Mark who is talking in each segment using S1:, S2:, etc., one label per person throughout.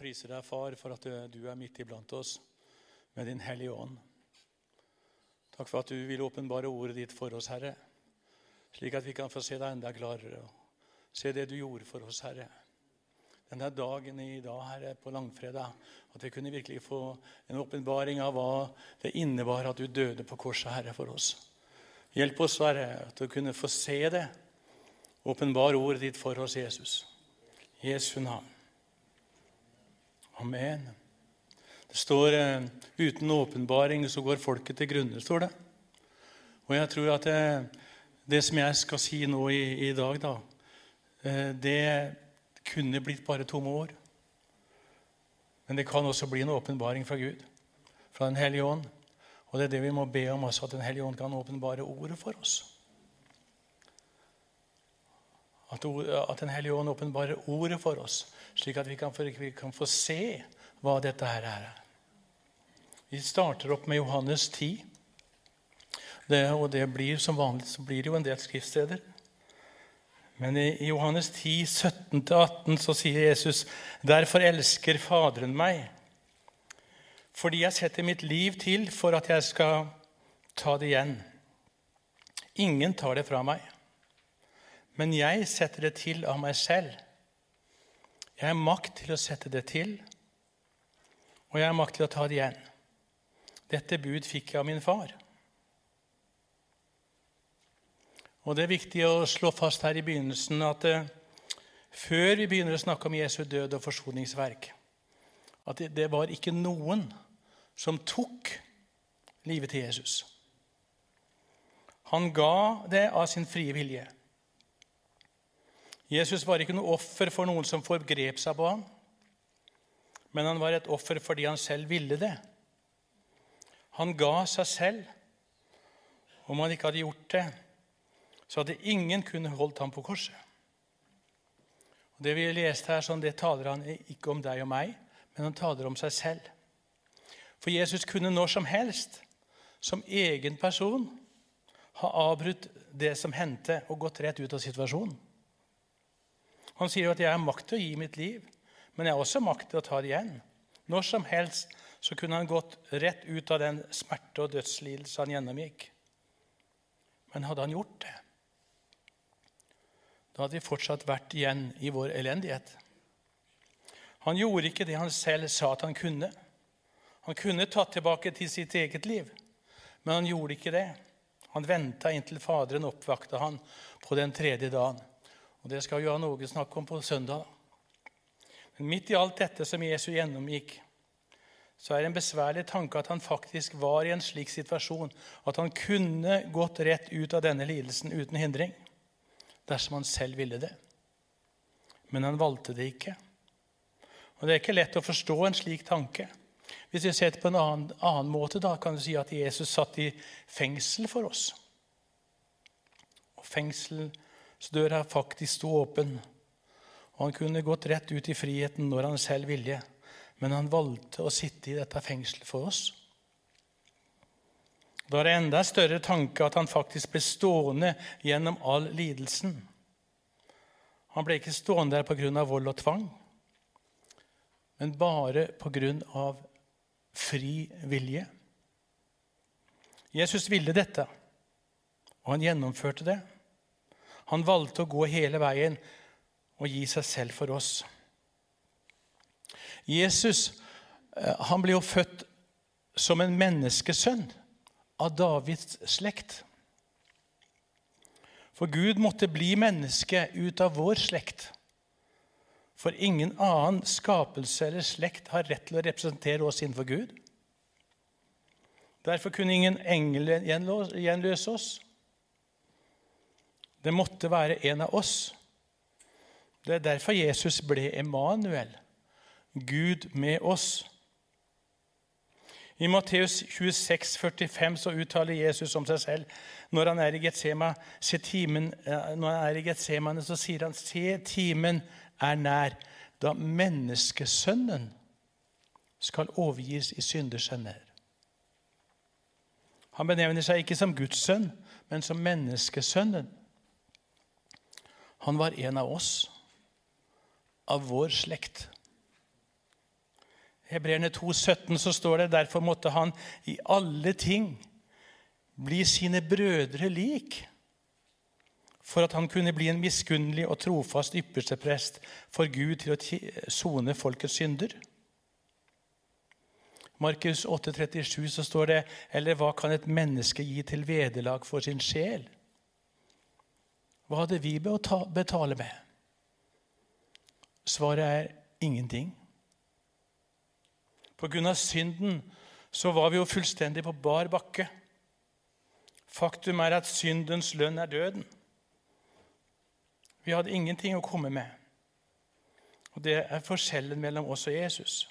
S1: priser deg, far, for at du er midt iblant oss med din Hellige Ånd. Takk for at du vil åpenbare ordet ditt for oss, Herre, slik at vi kan få se deg enda klarere og se det du gjorde for oss, Herre. Denne dagen i dag, Herre, på langfredag, at vi kunne virkelig få en åpenbaring av hva det innebar at du døde på korset, Herre, for oss. Hjelp oss, Herre, til å kunne få se det. Åpenbar ordet ditt for oss, Jesus. Jesu navn. Amen. Det står eh, 'uten åpenbaring så går folket til grunne', står det. Og jeg tror at det, det som jeg skal si nå i, i dag, da, eh, det kunne blitt bare tomme ord. Men det kan også bli en åpenbaring fra Gud, fra Den hellige ånd. Og det er det vi må be om, også, at Den hellige ånd kan åpenbare ordet for oss. At Den hellige ånd åpenbarer ordet for oss, slik at vi kan, vi kan få se hva dette her er. Vi starter opp med Johannes 10. Det, og det blir som vanlig så blir det jo en del skriftsteder. Men i Johannes 10, 17-18 så sier Jesus.: Derfor elsker Faderen meg, fordi jeg setter mitt liv til for at jeg skal ta det igjen. Ingen tar det fra meg. Men jeg setter det til av meg selv. Jeg har makt til å sette det til, og jeg har makt til å ta det igjen. Dette bud fikk jeg av min far. Og Det er viktig å slå fast her i begynnelsen at uh, før vi begynner å snakke om Jesu død og forsoningsverk, at det var ikke noen som tok livet til Jesus. Han ga det av sin frie vilje. Jesus var ikke noe offer for noen som forgrep seg på ham, men han var et offer fordi han selv ville det. Han ga seg selv. Om han ikke hadde gjort det, så hadde ingen kunnet holdt ham på korset. Og det vi har lest her, sånn, det taler han ikke om deg og meg, men han taler om seg selv. For Jesus kunne når som helst, som egen person, ha avbrutt det som hendte, og gått rett ut av situasjonen. Han sier jo at 'jeg har makt til å gi mitt liv', men jeg har også makt til å ta det igjen. Når som helst så kunne han gått rett ut av den smerte og dødslidelse han gjennomgikk. Men hadde han gjort det, da hadde vi fortsatt vært igjen i vår elendighet. Han gjorde ikke det han selv sa at han kunne. Han kunne tatt tilbake til sitt eget liv, men han gjorde ikke det. Han venta inntil Faderen oppvakta han på den tredje dagen. Og Det skal Johan Åge snakke om på søndag. Men midt i alt dette som Jesus gjennomgikk, så er det en besværlig tanke at han faktisk var i en slik situasjon at han kunne gått rett ut av denne lidelsen uten hindring dersom han selv ville det. Men han valgte det ikke. Og Det er ikke lett å forstå en slik tanke. Hvis vi ser det på en annen, annen måte, da kan du si at Jesus satt i fengsel for oss. Og fengsel døra faktisk sto åpen. Og han kunne gått rett ut i friheten når han selv ville. Men han valgte å sitte i dette fengselet for oss. Da er det enda større tanke at han faktisk ble stående gjennom all lidelsen. Han ble ikke stående der pga. vold og tvang, men bare pga. fri vilje. Jesus ville dette, og han gjennomførte det. Han valgte å gå hele veien og gi seg selv for oss. Jesus eh, han ble jo født som en menneskesønn av Davids slekt. For Gud måtte bli menneske ut av vår slekt. For ingen annen skapelse eller slekt har rett til å representere oss innenfor Gud. Derfor kunne ingen engel gjenløse oss. Det måtte være en av oss. Det er derfor Jesus ble Emanuel, Gud med oss. I Matteus 26, 45 så uttaler Jesus om seg selv når han i Getsemane, når han er i Getsemane, så sier han se, timen er nær, da menneskesønnen skal overgis i synders hender. Han benevner seg ikke som Guds sønn, men som menneskesønnen. Han var en av oss, av vår slekt. Hebreerne 2,17 så står det derfor måtte han i alle ting bli sine brødre lik, for at han kunne bli en miskunnelig og trofast yppersteprest for Gud til å sone folkets synder. Markus 8,37 så står det Eller hva kan et menneske gi til vederlag for sin sjel? Hva hadde vi å betale med? Svaret er ingenting. På grunn av synden så var vi jo fullstendig på bar bakke. Faktum er at syndens lønn er døden. Vi hadde ingenting å komme med. Og Det er forskjellen mellom oss og Jesus.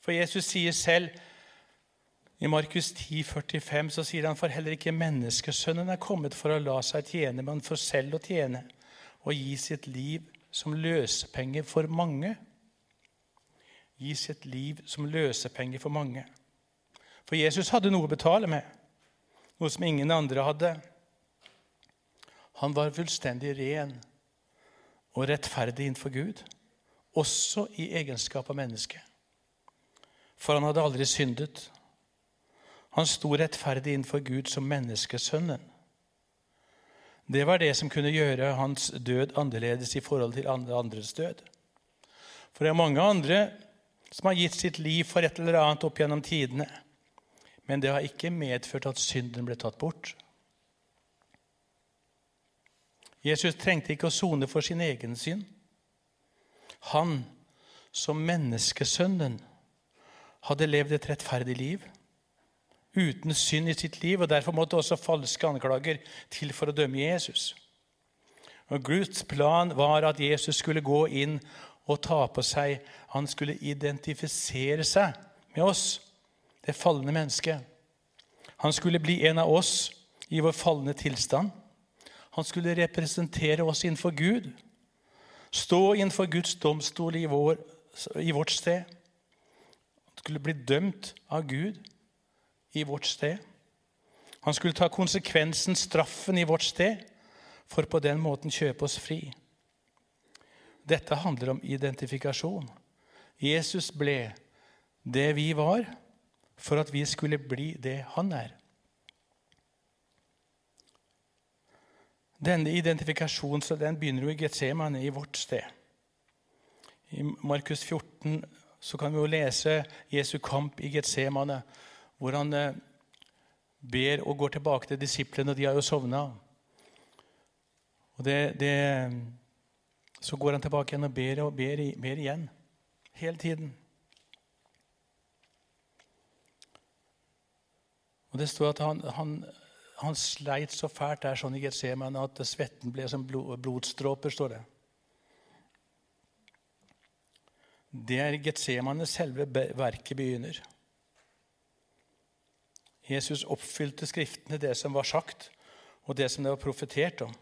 S1: For Jesus sier selv i Markus 10, 45, så sier han for heller ikke menneskesønnen er kommet for å la seg tjene, men for selv å tjene og gi sitt liv som løsepenger for mange. Gi sitt liv som løsepenger for mange. For Jesus hadde noe å betale med, noe som ingen andre hadde. Han var fullstendig ren og rettferdig innenfor Gud, også i egenskap av menneske for han hadde aldri syndet. Han sto rettferdig innenfor Gud som menneskesønnen. Det var det som kunne gjøre hans død annerledes i forhold til andres død. For det er mange andre som har gitt sitt liv for et eller annet opp gjennom tidene. Men det har ikke medført at synden ble tatt bort. Jesus trengte ikke å sone for sin egen synd. Han, som menneskesønnen, hadde levd et rettferdig liv uten synd i sitt liv, og derfor måtte også falske anklager til for å dømme Jesus. Og Guds plan var at Jesus skulle gå inn og ta på seg Han skulle identifisere seg med oss, det falne mennesket. Han skulle bli en av oss i vår falne tilstand. Han skulle representere oss innenfor Gud, stå innenfor Guds domstol i, vår, i vårt sted Han skulle bli dømt av Gud i vårt sted. Han skulle ta konsekvensen, straffen, i vårt sted, for på den måten kjøpe oss fri. Dette handler om identifikasjon. Jesus ble det vi var, for at vi skulle bli det han er. Denne identifikasjonen den begynner jo i Getsemane, i vårt sted. I Markus 14 så kan vi jo lese Jesu kamp i Getsemane, hvor han eh, ber og går tilbake til disiplene, og de har jo sovna. Og så går han tilbake igjen og ber og ber, ber igjen. Hele tiden. Og Det står at han, han, han sleit så fælt der sånn i Getsemane at svetten ble som blod, blodstråper. står det. Det er Getsemane selve verket begynner. Jesus oppfylte Skriftene, det som var sagt, og det som det var profetert om.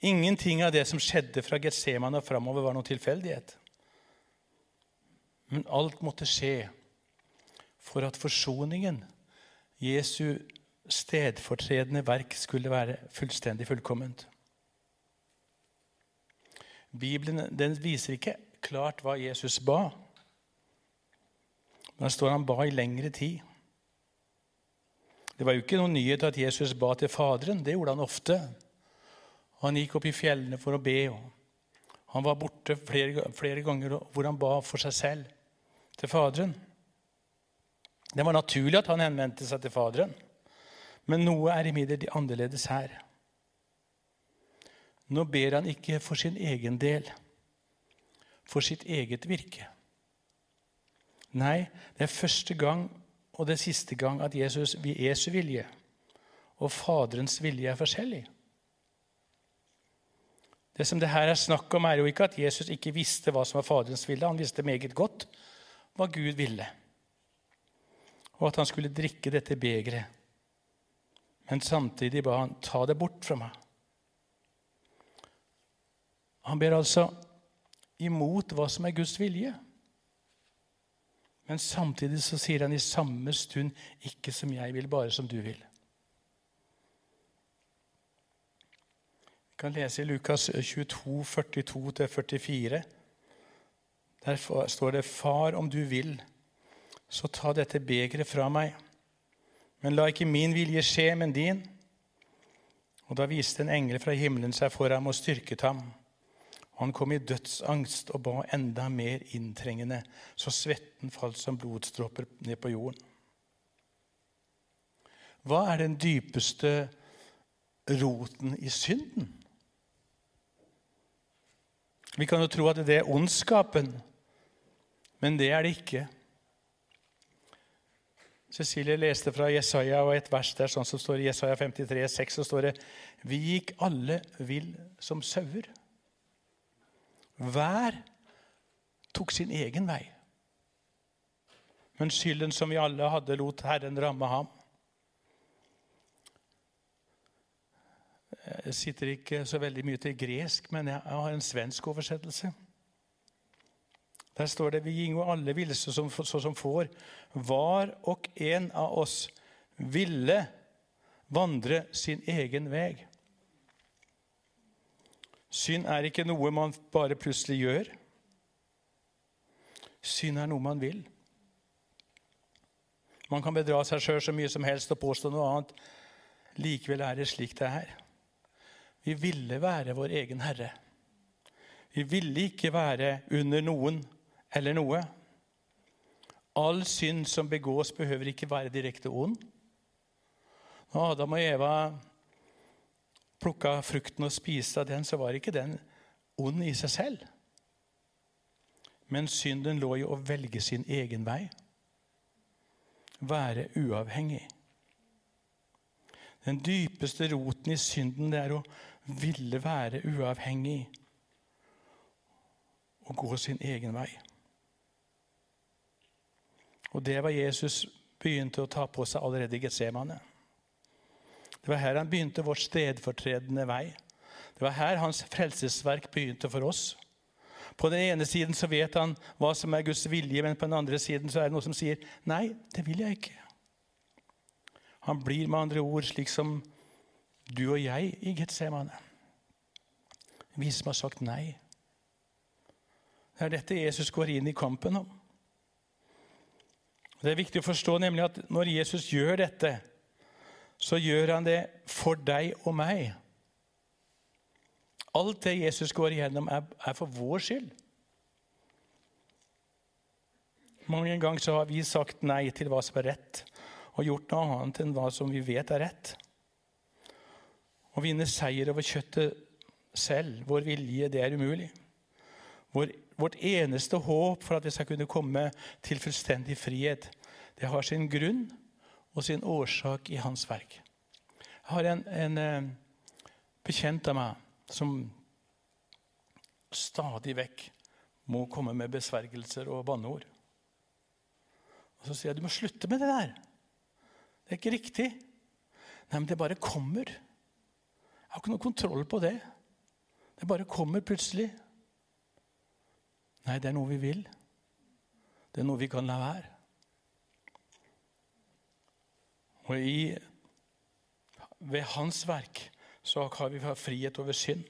S1: Ingenting av det som skjedde fra Getsemane og framover, var noen tilfeldighet. Men alt måtte skje for at forsoningen, Jesu stedfortredende verk, skulle være fullstendig fullkomment. Bibelen den viser ikke klart hva Jesus ba. Men der står han ba i lengre tid. Det var jo ikke noen nyhet at Jesus ba til Faderen. Det gjorde han ofte. Han gikk opp i fjellene for å be. Han var borte flere, flere ganger hvor han ba for seg selv til Faderen. Det var naturlig at han henvendte seg til Faderen. Men noe er imidlertid annerledes her. Nå ber han ikke for sin egen del for sitt eget virke. Nei, det er første gang og det er siste gang at Jesus Jesu vilje og Faderens vilje er forskjellig. Det som det her er snakk om, er jo ikke at Jesus ikke visste hva som var Faderens vilje. Han visste meget godt hva Gud ville, og at han skulle drikke dette begeret. Men samtidig ba han ta det bort fra meg. Han ber altså imot hva som er Guds vilje. Men samtidig så sier han i samme stund 'ikke som jeg vil, bare som du vil'. Vi kan lese i Lukas 22, 42-44. Der står det, 'Far, om du vil, så ta dette begeret fra meg.' 'Men la ikke min vilje skje, men din.' Og da viste en engel fra himmelen seg for ham og styrket ham. Han kom i dødsangst og ba enda mer inntrengende, så svetten falt som blodstråper ned på jorden. Hva er den dypeste roten i synden? Vi kan jo tro at det er ondskapen, men det er det ikke. Cecilie leste fra Jesaja og et vers der sånn som står i Jesaja 53, 6, så står det Vi gikk alle vill som sauer. Hver tok sin egen vei. Men skylden som vi alle hadde, lot Herren ramme ham. Jeg sitter ikke så veldig mye til gresk, men jeg har en svensk oversettelse. Der står det vi gingo alle som, så som får. Var og en av oss ville vandre sin egen vei. Synd er ikke noe man bare plutselig gjør. Synd er noe man vil. Man kan bedra seg sjøl så mye som helst og påstå noe annet. Likevel er det slik det er. Vi ville være vår egen herre. Vi ville ikke være under noen eller noe. All synd som begås, behøver ikke være direkte ond. Når Adam og Eva plukka frukten og spiste av den, så var ikke den ond i seg selv. Men synden lå i å velge sin egen vei. Være uavhengig. Den dypeste roten i synden det er å ville være uavhengig og gå sin egen vei. Og det var Jesus begynte å ta på seg allerede i Getsemane. Det var her han begynte vår stedfortredende vei. Det var her hans frelsesverk begynte for oss. På den ene siden så vet han hva som er Guds vilje, men på den andre siden så er det noe som sier nei, det vil jeg ikke. Han blir med andre ord slik som du og jeg i Getsemane. Vi som har sagt nei. Det er dette Jesus går inn i kampen om. Det er viktig å forstå nemlig at når Jesus gjør dette, så gjør han det for deg og meg. Alt det Jesus går igjennom, er for vår skyld. Mange ganger så har vi sagt nei til hva som er rett, og gjort noe annet enn hva som vi vet er rett. Å vinne seier over kjøttet selv, vår vilje, det er umulig. Vår Vårt eneste håp for at vi skal kunne komme til fullstendig frihet, det har sin grunn og sin årsak i Hans verk. Jeg har en, en eh, bekjent av meg som stadig vekk må komme med besvergelser og banneord. Og Så sier jeg du må slutte med det der. Det er ikke riktig. Nei, men det bare kommer. Jeg har ikke noe kontroll på det. Det bare kommer plutselig. Nei, det er noe vi vil. Det er noe vi kan la være. Og i, ved hans verk så har vi frihet over synd.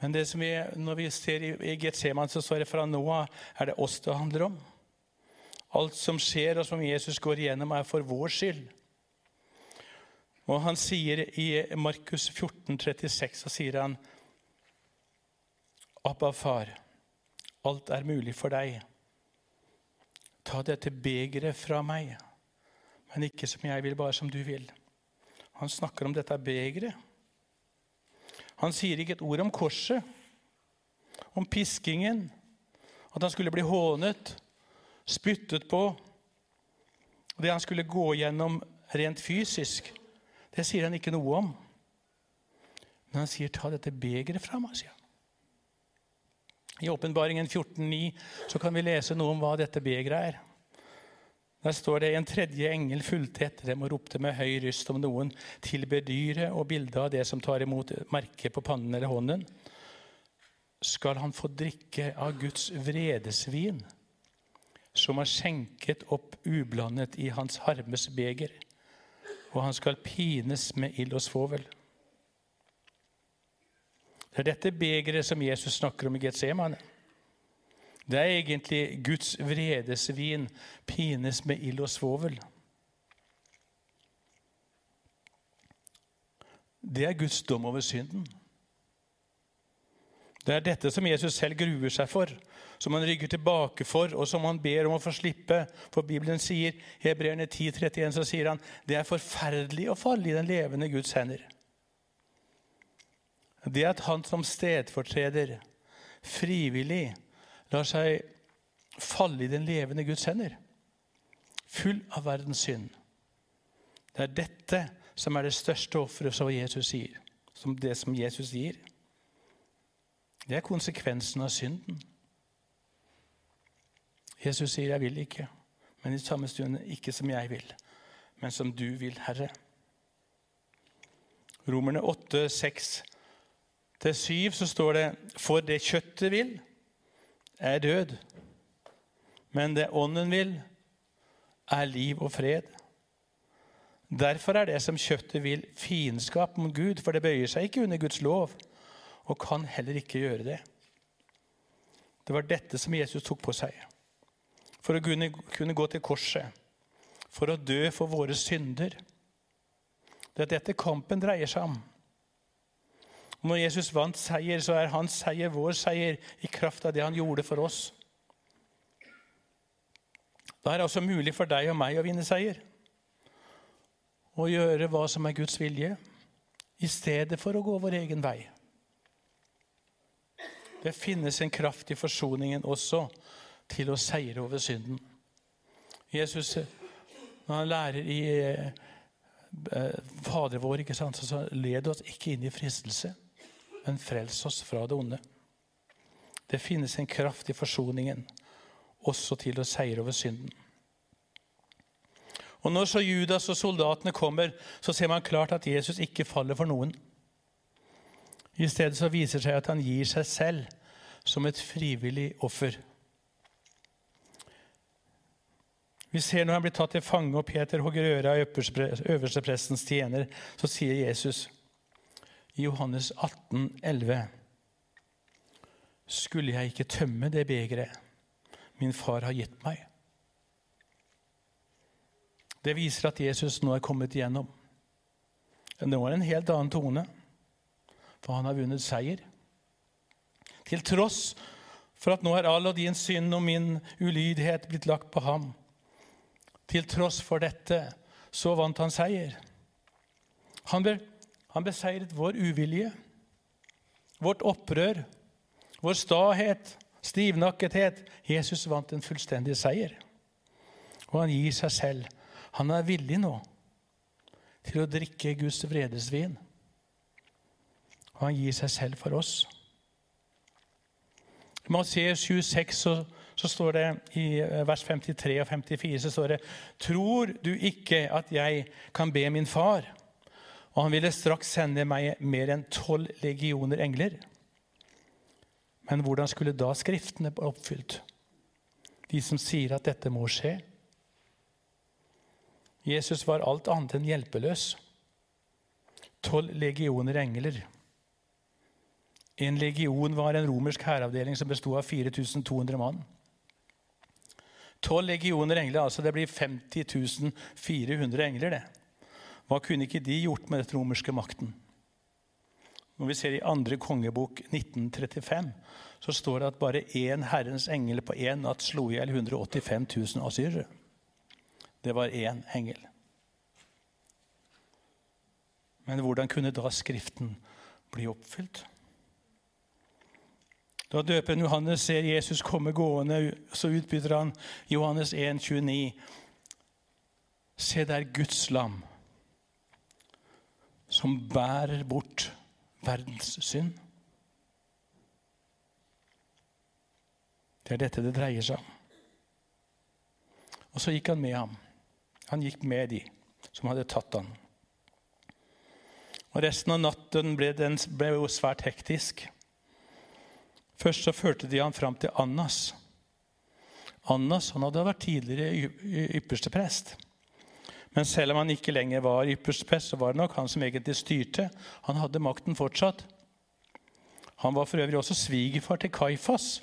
S1: Men det som vi, når vi ser i, i Getseman, så står det fra nå av er det oss det handler om. Alt som skjer, og som Jesus går igjennom, er for vår skyld. Og han sier i Markus 14, 36, så sier han Abba, far, alt er mulig for deg. Ta dette begeret fra meg, men ikke som jeg vil, bare som du vil. Han snakker om dette begeret. Han sier ikke et ord om korset, om piskingen, at han skulle bli hånet, spyttet på. Det han skulle gå gjennom rent fysisk, det sier han ikke noe om. Men han sier, 'Ta dette begeret fra meg', sier han. I Åpenbaringen 14,9 kan vi lese noe om hva dette begeret er. Der står det en tredje engel fulgte etter dem og ropte med høy ryst om noen tilber dyret og bildet av det som tar imot merket på pannen eller hånden. Skal han få drikke av Guds vredesvin, som er skjenket opp ublandet i hans harmes beger, og han skal pines med ild og svovel. Det er dette begeret som Jesus snakker om i Getsemane. Det er egentlig Guds vredesvin pines med ild og svovel. Det er Guds dom over synden. Det er dette som Jesus selv gruer seg for, som han rygger tilbake for, og som han ber om å få slippe. For Bibelen sier Hebreerne 10,31 så sier han det er forferdelig å falle i den levende Guds hender. Det at han som stedfortreder frivillig lar seg falle i den levende Guds hender, full av verdens synd. Det er dette som er det største offeret som Jesus sier, som det som Jesus gir. Det er konsekvensen av synden. Jesus sier, 'Jeg vil ikke', men i samme stund ikke som jeg vil, men som du vil, Herre. Romerne 8, 6 til syv så står det For det kjøttet vil, er død. Men det ånden vil, er liv og fred. Derfor er det som kjøttet vil, fiendskap mot Gud, for det bøyer seg ikke under Guds lov og kan heller ikke gjøre det. Det var dette som Jesus tok på seg. For å kunne, kunne gå til korset. For å dø for våre synder. Det er dette kampen dreier seg om. Når Jesus vant seier, så er hans seier vår seier i kraft av det han gjorde for oss. Da er det også mulig for deg og meg å vinne seier. Å gjøre hva som er Guds vilje, i stedet for å gå vår egen vei. Det finnes en kraft i forsoningen også til å seire over synden. Jesus, når han lærer i eh, Fader vår, ikke sant, så led oss ikke inn i fristelse, men frels oss fra det onde. Det finnes en kraft i forsoningen også til å seire over synden. Og Når så Judas og soldatene kommer, så ser man klart at Jesus ikke faller for noen. I stedet så viser det seg at han gir seg selv som et frivillig offer. Vi ser når han blir tatt til fange, og Peter hogger øret av øversteprestens tjener, så sier Jesus i Johannes 18, 11, Skulle jeg ikke tømme det begeret min far har gitt meg? Det viser at Jesus nå er kommet igjennom. Nå er det en helt annen tone, for han har vunnet seier. Til tross for at nå er all og din synd og min ulydighet blitt lagt på ham. Til tross for dette så vant han seier. Han, be, han beseiret vår uvilje, vårt opprør, vår stahet, stivnakkethet. Jesus vant en fullstendig seier. Og han gir seg selv. Han er villig nå til å drikke Guds vredesvin. Og han gir seg selv for oss. I Matteus 26 så, så, står det i eh, vers 53 og 54 så står det Tror du ikke at jeg kan be min far, og han ville straks sende meg mer enn tolv legioner engler? Men hvordan skulle da Skriftene bli oppfylt? De som sier at dette må skje? Jesus var alt annet enn hjelpeløs. Tolv legioner engler. En legion var en romersk hæravdeling som bestod av 4200 mann. Tolv legioner engler, altså det blir 50 400 engler. det. Hva kunne ikke de gjort med den romerske makten? Når vi ser i andre kongebok 1935, så står det at bare én Herrens engel på én natt slo i hjel 185 000 asyrere. Det var én engel. Men hvordan kunne da Skriften bli oppfylt? Da døperen Johannes ser Jesus komme gående, så utbytter han Johannes 1, 29. Se der Guds lam, som bærer bort verdens synd. Det er dette det dreier seg om. Og så gikk han med ham. Han gikk med de som hadde tatt ham. Og Resten av natten ble, den, ble jo svært hektisk. Først så førte de han fram til Annas. Annas han hadde vært tidligere ypperste prest. Men selv om han ikke lenger var yppersteprest, så var det nok han som egentlig styrte. Han hadde makten fortsatt. Han var for øvrig også svigerfar til Kaifas,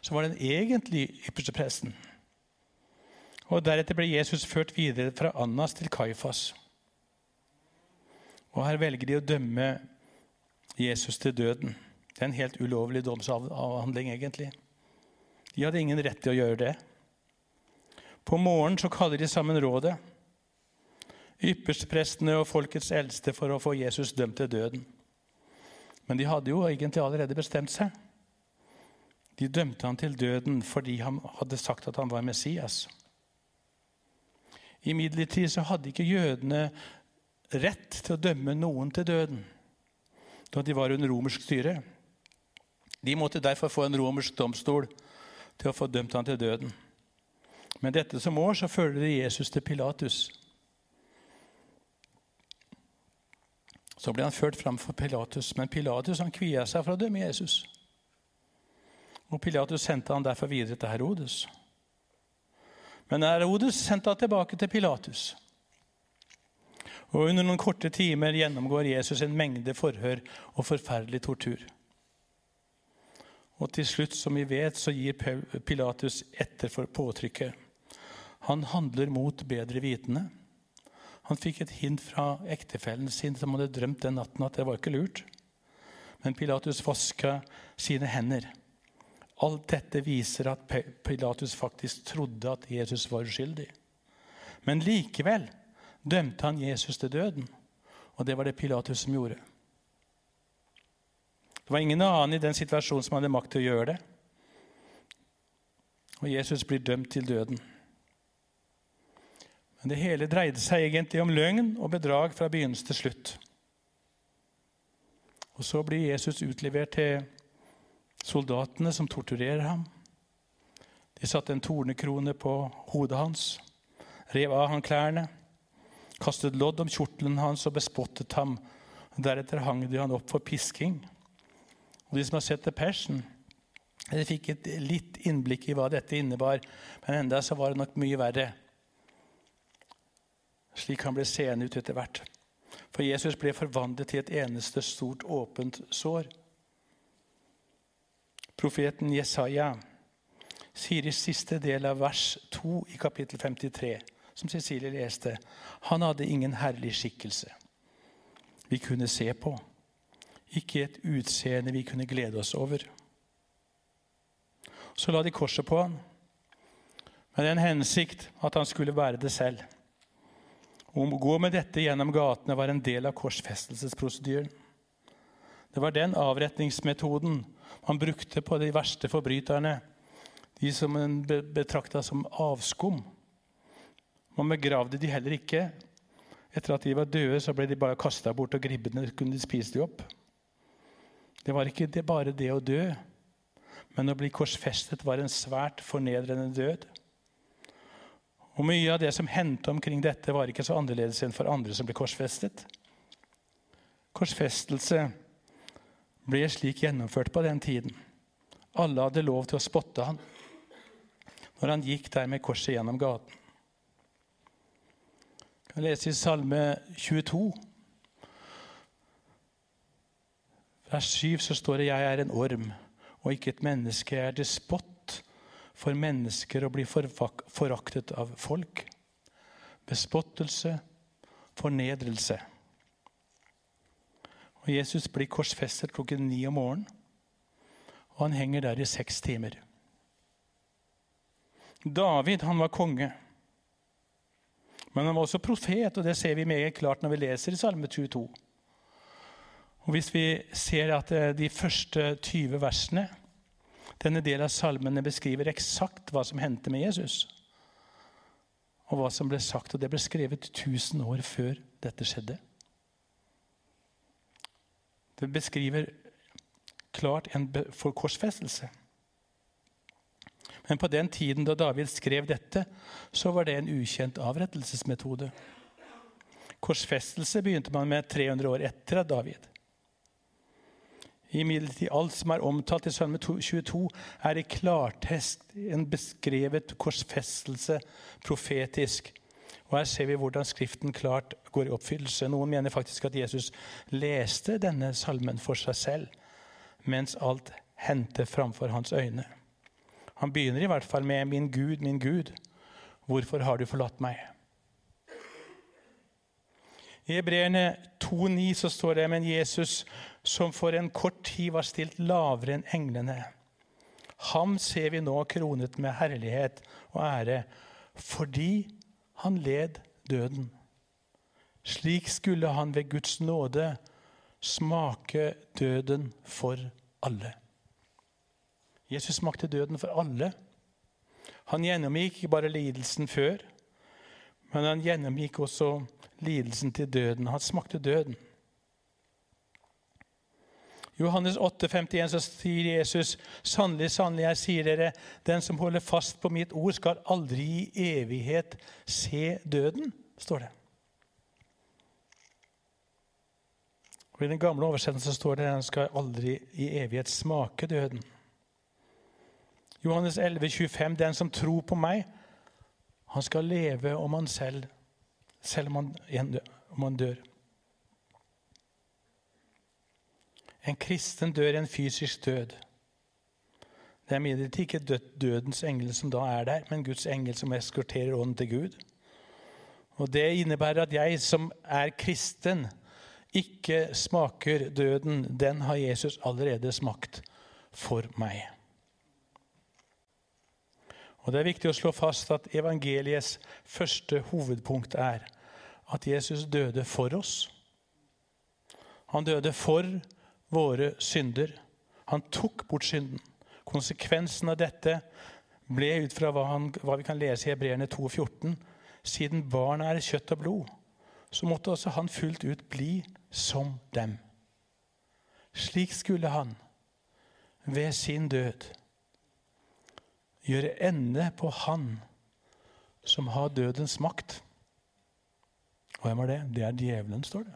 S1: som var den egentlige ypperste presten. Og Deretter ble Jesus ført videre fra Annas til Kaifas. Og Her velger de å dømme Jesus til døden. Det er en helt ulovlig domsavhandling, egentlig. De hadde ingen rett til å gjøre det. På morgenen så kaller de sammen rådet, yppersteprestene og folkets eldste, for å få Jesus dømt til døden. Men de hadde jo egentlig allerede bestemt seg. De dømte han til døden fordi han hadde sagt at han var Messias. Imidlertid så hadde ikke jødene rett til å dømme noen til døden da de var under romersk styre. De måtte derfor få en romersk domstol til å få dømt han til døden. Med dette som år så følger de Jesus til Pilatus. Så ble han ført fram for Pilatus, men Pilatus han kvia seg for å dømme Jesus. Og Pilatus sendte han derfor videre til Herodes. Men Herodes sendte han tilbake til Pilatus. Og Under noen korte timer gjennomgår Jesus en mengde forhør og forferdelig tortur. Og til slutt, som vi vet, så gir Pilatus etter for påtrykket. Han handler mot bedre vitende. Han fikk et hint fra ektefellen sin som hadde drømt den natten at det var ikke lurt. Men Pilatus vaska sine hender. Alt dette viser at Pilatus faktisk trodde at Jesus var uskyldig. Men likevel dømte han Jesus til døden. Og det var det Pilatus som gjorde. Det var ingen annen i den situasjonen som hadde makt til å gjøre det. Og Jesus blir dømt til døden. Men det hele dreide seg egentlig om løgn og bedrag fra begynnelse til slutt. Og så blir Jesus utlevert til soldatene som torturerer ham. De satte en tornekrone på hodet hans, rev av han klærne, kastet lodd om kjortelen hans og bespottet ham. Deretter hang de han opp for pisking. Og De som har sett The Passion, de fikk et litt innblikk i hva dette innebar, men enda så var det nok mye verre. Slik han ble seende ut etter hvert. For Jesus ble forvandlet til et eneste stort, åpent sår. Profeten Jesaja sier i siste del av vers 2 i kapittel 53, som Cecilie leste, han hadde ingen herlig skikkelse vi kunne se på, ikke et utseende vi kunne glede oss over. Så la de korset på han, med den hensikt at han skulle være det selv. Å gå med dette gjennom gatene var en del av korsfestelsesprosedyren. Det var den avretningsmetoden man brukte på de verste forbryterne, de som en betrakta som avskum. Man begravde de heller ikke. Etter at de var døde, så ble de bare kasta bort, og gribbene kunne de spise de opp. Det var ikke det bare det å dø, men å bli korsfestet var en svært fornedrende død. Og Mye av det som hendte omkring dette, var ikke så annerledes enn for andre som ble korsfestet. Korsfestelse ble slik gjennomført på den tiden. Alle hadde lov til å spotte han når han gikk der med korset gjennom gaten. Jeg kan lese i Salme 22. Vers 7 så står det 'Jeg er en orm og ikke et menneske'. Jeg er despott for mennesker å bli foraktet av folk. Bespottelse, fornedrelse. Og Jesus blir korsfestet klokken ni om morgenen. Og han henger der i seks timer. David han var konge. Men han var også profet, og det ser vi meget klart når vi leser i Salme 22. Og Hvis vi ser at eh, de første 20 versene denne delen av salmene beskriver eksakt hva som hendte med Jesus, og hva som ble sagt, og det ble skrevet 1000 år før dette skjedde. Det beskriver klart en korsfestelse. Men på den tiden da David skrev dette, så var det en ukjent avrettelsesmetode. Korsfestelse begynte man med 300 år etter av David. Imidlertid alt som er omtalt i Salme 22, er i klartest en beskrevet korsfestelse profetisk. Og Her ser vi hvordan Skriften klart går i oppfyllelse. Noen mener faktisk at Jesus leste denne salmen for seg selv mens alt hendte framfor hans øyne. Han begynner i hvert fall med 'Min Gud, min Gud, hvorfor har du forlatt meg?' I Hebreerne 2,9 så står det men Jesus, som for en kort tid var stilt lavere enn englene. Ham ser vi nå kronet med herlighet og ære fordi han led døden. Slik skulle han ved Guds nåde smake døden for alle. Jesus smakte døden for alle. Han gjennomgikk ikke bare lidelsen før, men han gjennomgikk også lidelsen til døden. Han smakte døden. Johannes 8, 51, så sier Jesus, 'Sannelig, sannelig, jeg sier dere, den som holder fast på mitt ord, skal aldri i evighet se døden', står det. Og I den gamle oversettelsen står det 'den skal aldri i evighet smake døden'. Johannes 11, 25, 'Den som tror på meg, han skal leve om han selv, selv om han, om han dør'. En kristen dør en fysisk død. Det er imidlertid ikke dødens engel som da er der, men Guds engel som eskorterer ånden til Gud. Og Det innebærer at jeg som er kristen, ikke smaker døden. Den har Jesus allerede smakt for meg. Og Det er viktig å slå fast at evangeliets første hovedpunkt er at Jesus døde for oss. Han døde for våre synder. Han tok bort synden. Konsekvensen av dette ble ut fra hva, han, hva vi kan lese i Hebreerne 2,14. Siden barna er kjøtt og blod, så måtte også han fullt ut bli som dem. Slik skulle han ved sin død gjøre ende på han som har dødens makt. Og hvem er det? Det er djevelen, står det.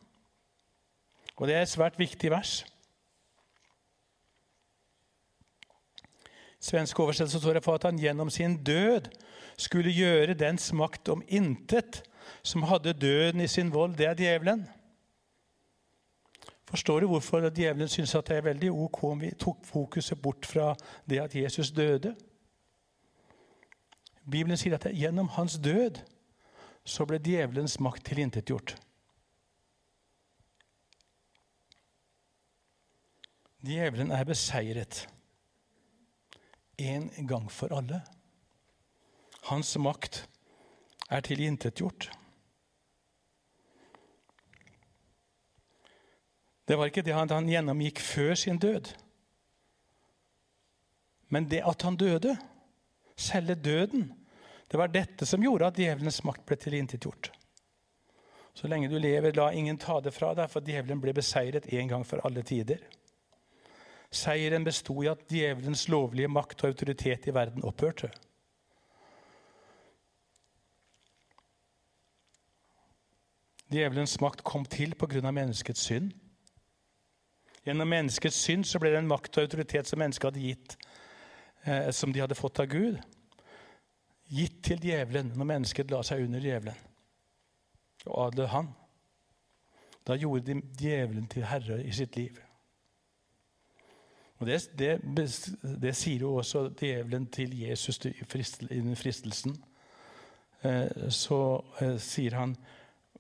S1: Og Det er et svært viktig vers. svenske oversettelse står det for at han gjennom sin død skulle gjøre dens makt om intet, som hadde døden i sin vold. Det er djevelen. Forstår du hvorfor djevelen syns det er veldig ok om vi tok fokuset bort fra det at Jesus døde? Bibelen sier at gjennom hans død så ble djevelens makt tilintetgjort. Djevelen er beseiret en gang for alle. Hans makt er tilintetgjort. Det var ikke det han gjennomgikk før sin død, men det at han døde, selve døden, det var dette som gjorde at djevelens makt ble tilintetgjort. Så lenge du lever, la ingen ta det fra deg, for djevelen ble beseiret en gang for alle tider. Seieren besto i at djevelens lovlige makt og autoritet i verden opphørte. Djevelens makt kom til pga. menneskets synd. Gjennom menneskets synd så ble en makt og autoritet som mennesket hadde gitt, eh, som de hadde fått av Gud, gitt til djevelen når mennesket la seg under djevelen og adlød han. Da gjorde de djevelen til herre i sitt liv. Og det, det, det, sier jo også djevelen til Jesus i den fristelsen. Eh, så eh, sier han,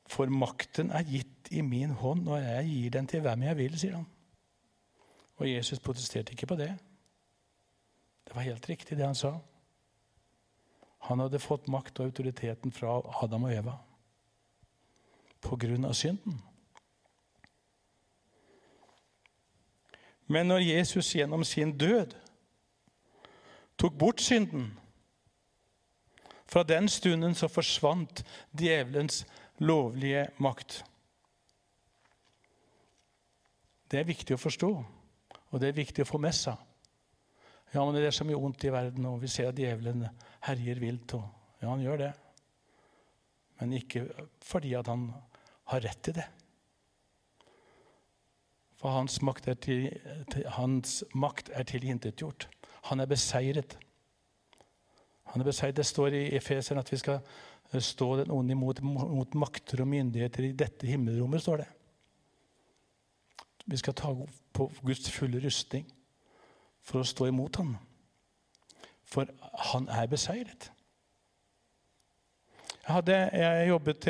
S1: 'For makten er gitt i min hånd, og jeg gir den til hvem jeg vil', sier han. Og Jesus protesterte ikke på det. Det var helt riktig, det han sa. Han hadde fått makt og autoriteten fra Adam og Eva på grunn av synden. Men når Jesus gjennom sin død tok bort synden Fra den stunden så forsvant djevelens lovlige makt. Det er viktig å forstå, og det er viktig å få med seg. Ja, men Det er så mye ondt i verden, og vi ser at djevelen herjer vilt. Og, ja, han gjør det. Men ikke fordi at han har rett til det. For hans makt er, til, hans makt er tilintetgjort. Han er beseiret. Han er beseiret. Det står i Efeseren at vi skal eh, stå den onde imot mot makter og myndigheter i dette himmelrommet. står det. Vi skal ta på Guds fulle rustning. For å stå imot ham. For han er beseiret. Jeg, hadde, jeg jobbet,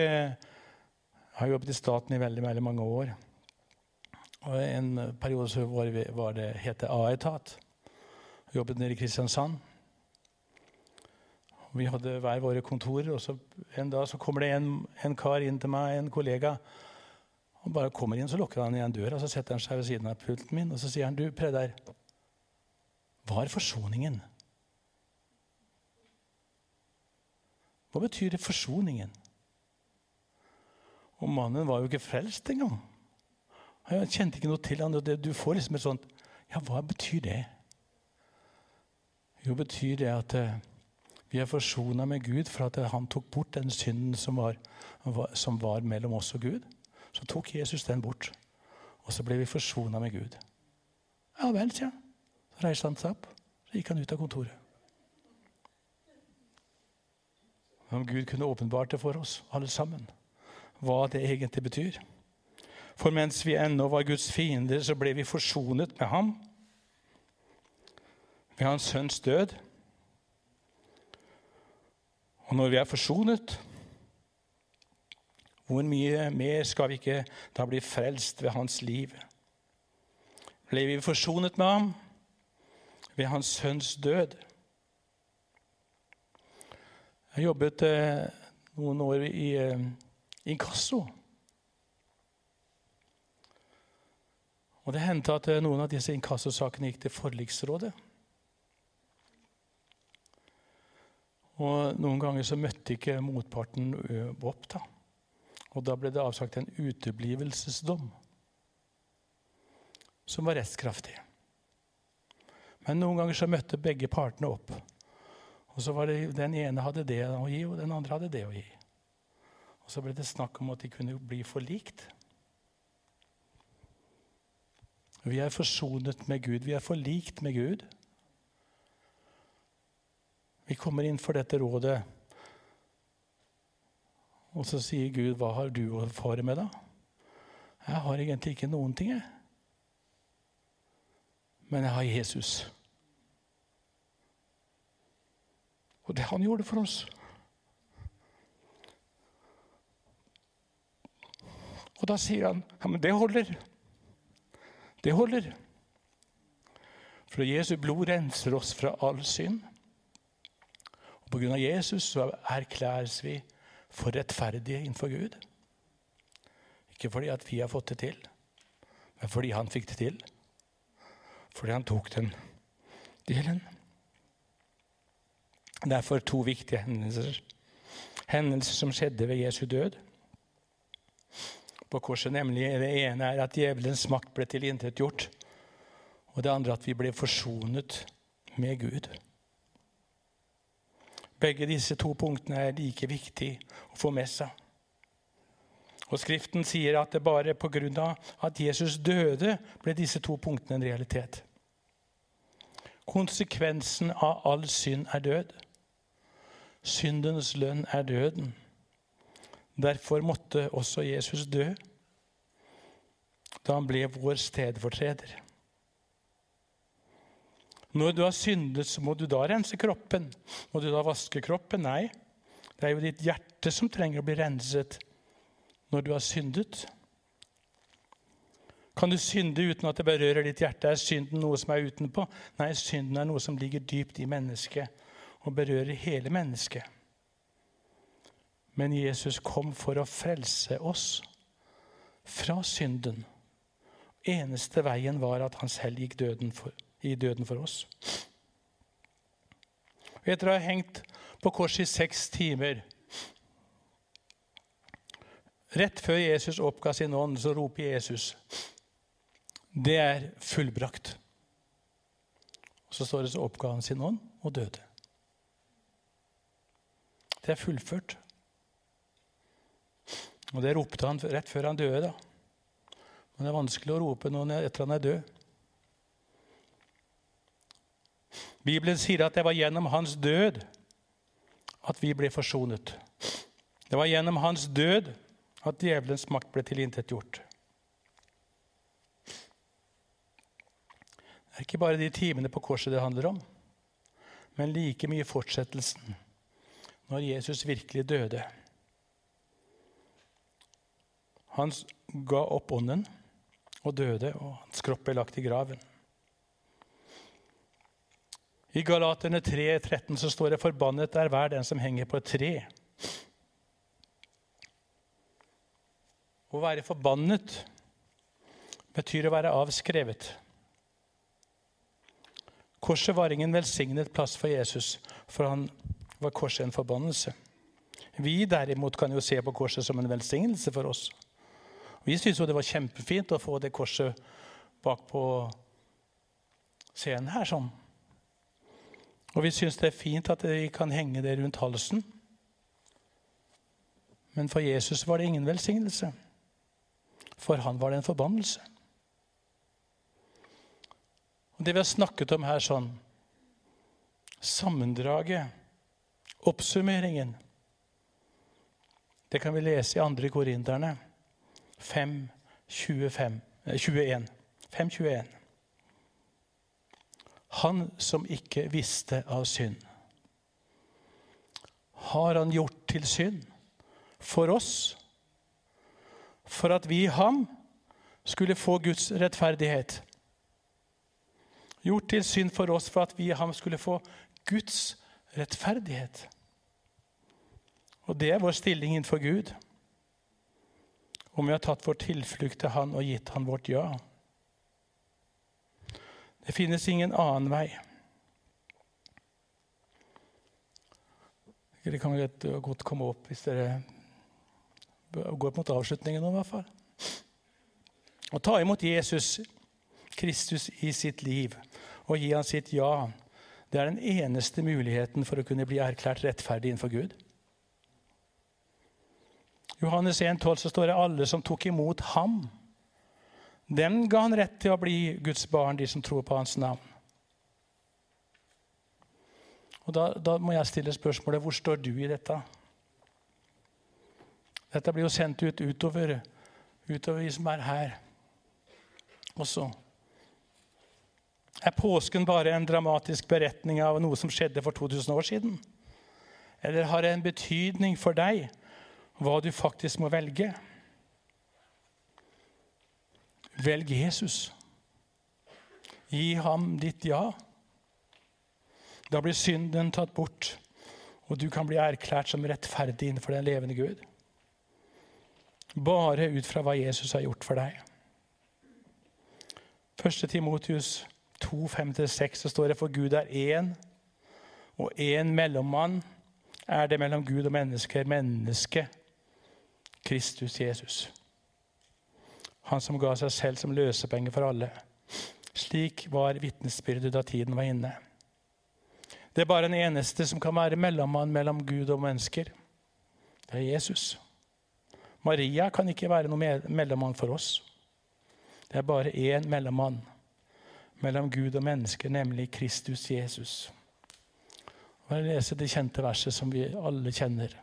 S1: har jobbet i staten i veldig, veldig mange år. Og En periode så var det, var det het A-etat. Jobbet nede i Kristiansand. Vi hadde hver våre kontorer. og så En dag så kommer det en, en kar inn til meg, en kollega. Han bare kommer inn, Så lukker han igjen døra, så setter han seg ved siden av pulten min og så sier han, du Peder, hva er forsoningen? Hva betyr det forsoningen? Og mannen var jo ikke frelst engang. Jeg kjente ikke noe til han, Du får liksom et sånt Ja, hva betyr det? Jo, betyr det at uh, vi er forsona med Gud for at han tok bort den synden som var, som var, mellom oss og Gud. Så tok Jesus den bort. Og så ble vi forsona med Gud. Ja vel, sier han. Så reiste han seg opp. Så gikk han ut av kontoret. Om Gud kunne åpenbart det for oss, alle sammen, hva det egentlig betyr. For mens vi ennå var Guds fiender, så ble vi forsonet med ham ved hans sønns død. Og når vi er forsonet, hvor mye mer skal vi ikke da bli frelst ved hans liv? Ble vi forsonet med ham ved hans sønns død? Jeg jobbet eh, noen år i eh, inkasso. Og Det hendte at eh, noen av disse inkassosakene gikk til forliksrådet. Og Noen ganger så møtte ikke motparten opp. da. Og Da ble det avsagt en uteblivelsesdom, som var rettskraftig. Men noen ganger så møtte begge partene opp. Og så var det, Den ene hadde det å gi, og den andre hadde det å gi. Og Så ble det snakk om at de kunne bli forlikt. Vi er forsonet med Gud. Vi er forlikt med Gud. Vi kommer inn for dette rådet, og så sier Gud, 'Hva har du å fare med, da?' Jeg har egentlig ikke noen ting, jeg. Men jeg har Jesus. Og det han gjorde for oss. Og da sier han, 'Ja, men det holder.' Det holder. For Jesu blod renser oss fra all synd. Og På grunn av Jesus så erklæres vi for rettferdige innenfor Gud. Ikke fordi at vi har fått det til, men fordi han fikk det til. Fordi han tok den delen. Derfor to viktige hendelser. Hendelser som skjedde ved Jesu død på korset. nemlig Det ene er at djevelens makt ble tilintetgjort. Og det andre at vi ble forsonet med Gud. Begge disse to punktene er like viktige å få med seg. Og Skriften sier at det bare pga. at Jesus døde, ble disse to punktene en realitet. Konsekvensen av all synd er død. Syndens lønn er døden. Derfor måtte også Jesus dø da han ble vår stedfortreder. Når du har syndet, så må du da rense kroppen. Må du da vaske kroppen? Nei. Det er jo ditt hjerte som trenger å bli renset når du har syndet. Kan du synde uten at det berører ditt hjerte? Er synden noe som er utenpå? Nei, synden er noe som ligger dypt i mennesket og berører hele mennesket. Men Jesus kom for å frelse oss fra synden. Eneste veien var at han selv gikk døden for, i døden for oss. Og etter å ha hengt på korset i seks timer Rett før Jesus oppga sin ånd, så roper Jesus Det er fullbrakt. Så står det så oppga han sin ånd og døde. Det er fullført. Og det ropte han rett før han døde. Men det er vanskelig å rope noen etter han er død. Bibelen sier at det var gjennom hans død at vi ble forsonet. Det var gjennom hans død at djevelens makt ble tilintetgjort. Det er ikke bare de timene på korset det handler om, men like mye fortsettelsen når Jesus virkelig døde. Han ga opp ånden og døde, og hans kropp ble lagt i graven. I Galaterne 3, 13 så står det 'Forbannet er hver den som henger på et tre'. Å være forbannet betyr å være avskrevet. Korset var ingen velsignet plass for Jesus, for han var korset en forbannelse. Vi derimot kan jo se på korset som en velsignelse for oss. Vi syntes det var kjempefint å få det korset bak på scenen her. sånn. Og vi syns det er fint at vi kan henge det rundt halsen. Men for Jesus var det ingen velsignelse. For han var det en forbannelse. Og Det vi har snakket om her sånn Sammendraget, oppsummeringen, det kan vi lese i 2. Korinterne 5, 25, 21. 5, 21. Han som ikke visste av synd, har han gjort til synd for oss for at vi i ham skulle få Guds rettferdighet. Gjort til synd for oss for at vi i ham skulle få Guds rettferdighet. Og det er vår stilling innenfor Gud. Om vi har tatt vår tilflukt til Han og gitt Han vårt ja. Det finnes ingen annen vei. Det kan godt komme opp hvis dere går mot avslutningen nå, i hvert fall. Å ta imot Jesus Kristus i sitt liv og gi han sitt ja, det er den eneste muligheten for å kunne bli erklært rettferdig innenfor Gud. Johannes 1,12 så står det alle som tok imot ham. Dem ga han rett til å bli Guds barn, de som tror på hans navn. Og Da, da må jeg stille spørsmålet hvor står du i dette? Dette blir jo sendt ut utover, utover de som er her også. Er påsken bare en dramatisk beretning av noe som skjedde for 2000 år siden? Eller har det en betydning for deg hva du faktisk må velge? Velg Jesus. Gi ham ditt ja. Da blir synden tatt bort, og du kan bli erklært som rettferdig innenfor den levende Gud. Bare ut fra hva Jesus har gjort for deg. 1. Timotius 2, 5-6 så står det for Gud er én, og én mellommann er det mellom Gud og mennesker, mennesket Kristus Jesus. Han som ga seg selv som løsepenge for alle. Slik var vitnesbyrdet da tiden var inne. Det er bare den eneste som kan være mellommann mellom Gud og mennesker. Det er Jesus. Maria kan ikke være noe mellommann for oss. Det er bare én mellommann mellom Gud og mennesker, nemlig Kristus Jesus. Jeg leser det kjente verset som vi alle kjenner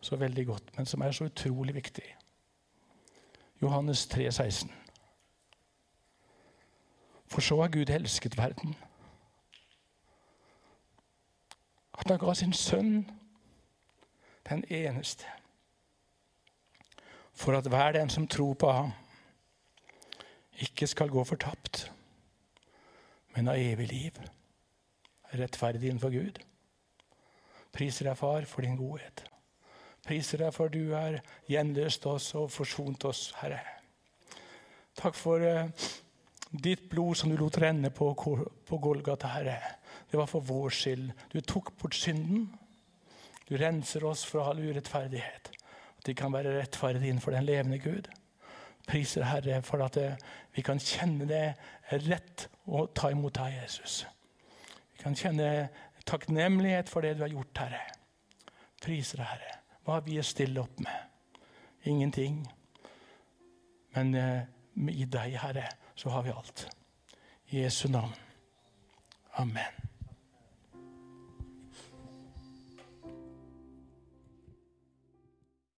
S1: så veldig godt, men som er så utrolig viktig. Johannes 3, 16. For så har Gud elsket verden. At han ga sin sønn, den eneste for at hver den som tror på ham, ikke skal gå fortapt, men ha evig liv. Rettferdig innenfor Gud. Priser deg, Far, for din godhet. Priser deg for du har gjenløst oss og forsont oss, Herre. Takk for uh, ditt blod som du lot renne på, på Golgata, Herre. Det var for vår skyld. Du tok bort synden. Du renser oss fra all urettferdighet. At vi kan være rettferdige innenfor den levende Gud. Priser Herre for at eh, vi kan kjenne det rett å ta imot deg, Jesus. Vi kan kjenne takknemlighet for det du har gjort, Herre. Priser Herre. Hva har vi å stille opp med? Ingenting. Men eh, i deg, Herre, så har vi alt. I Jesu navn. Amen.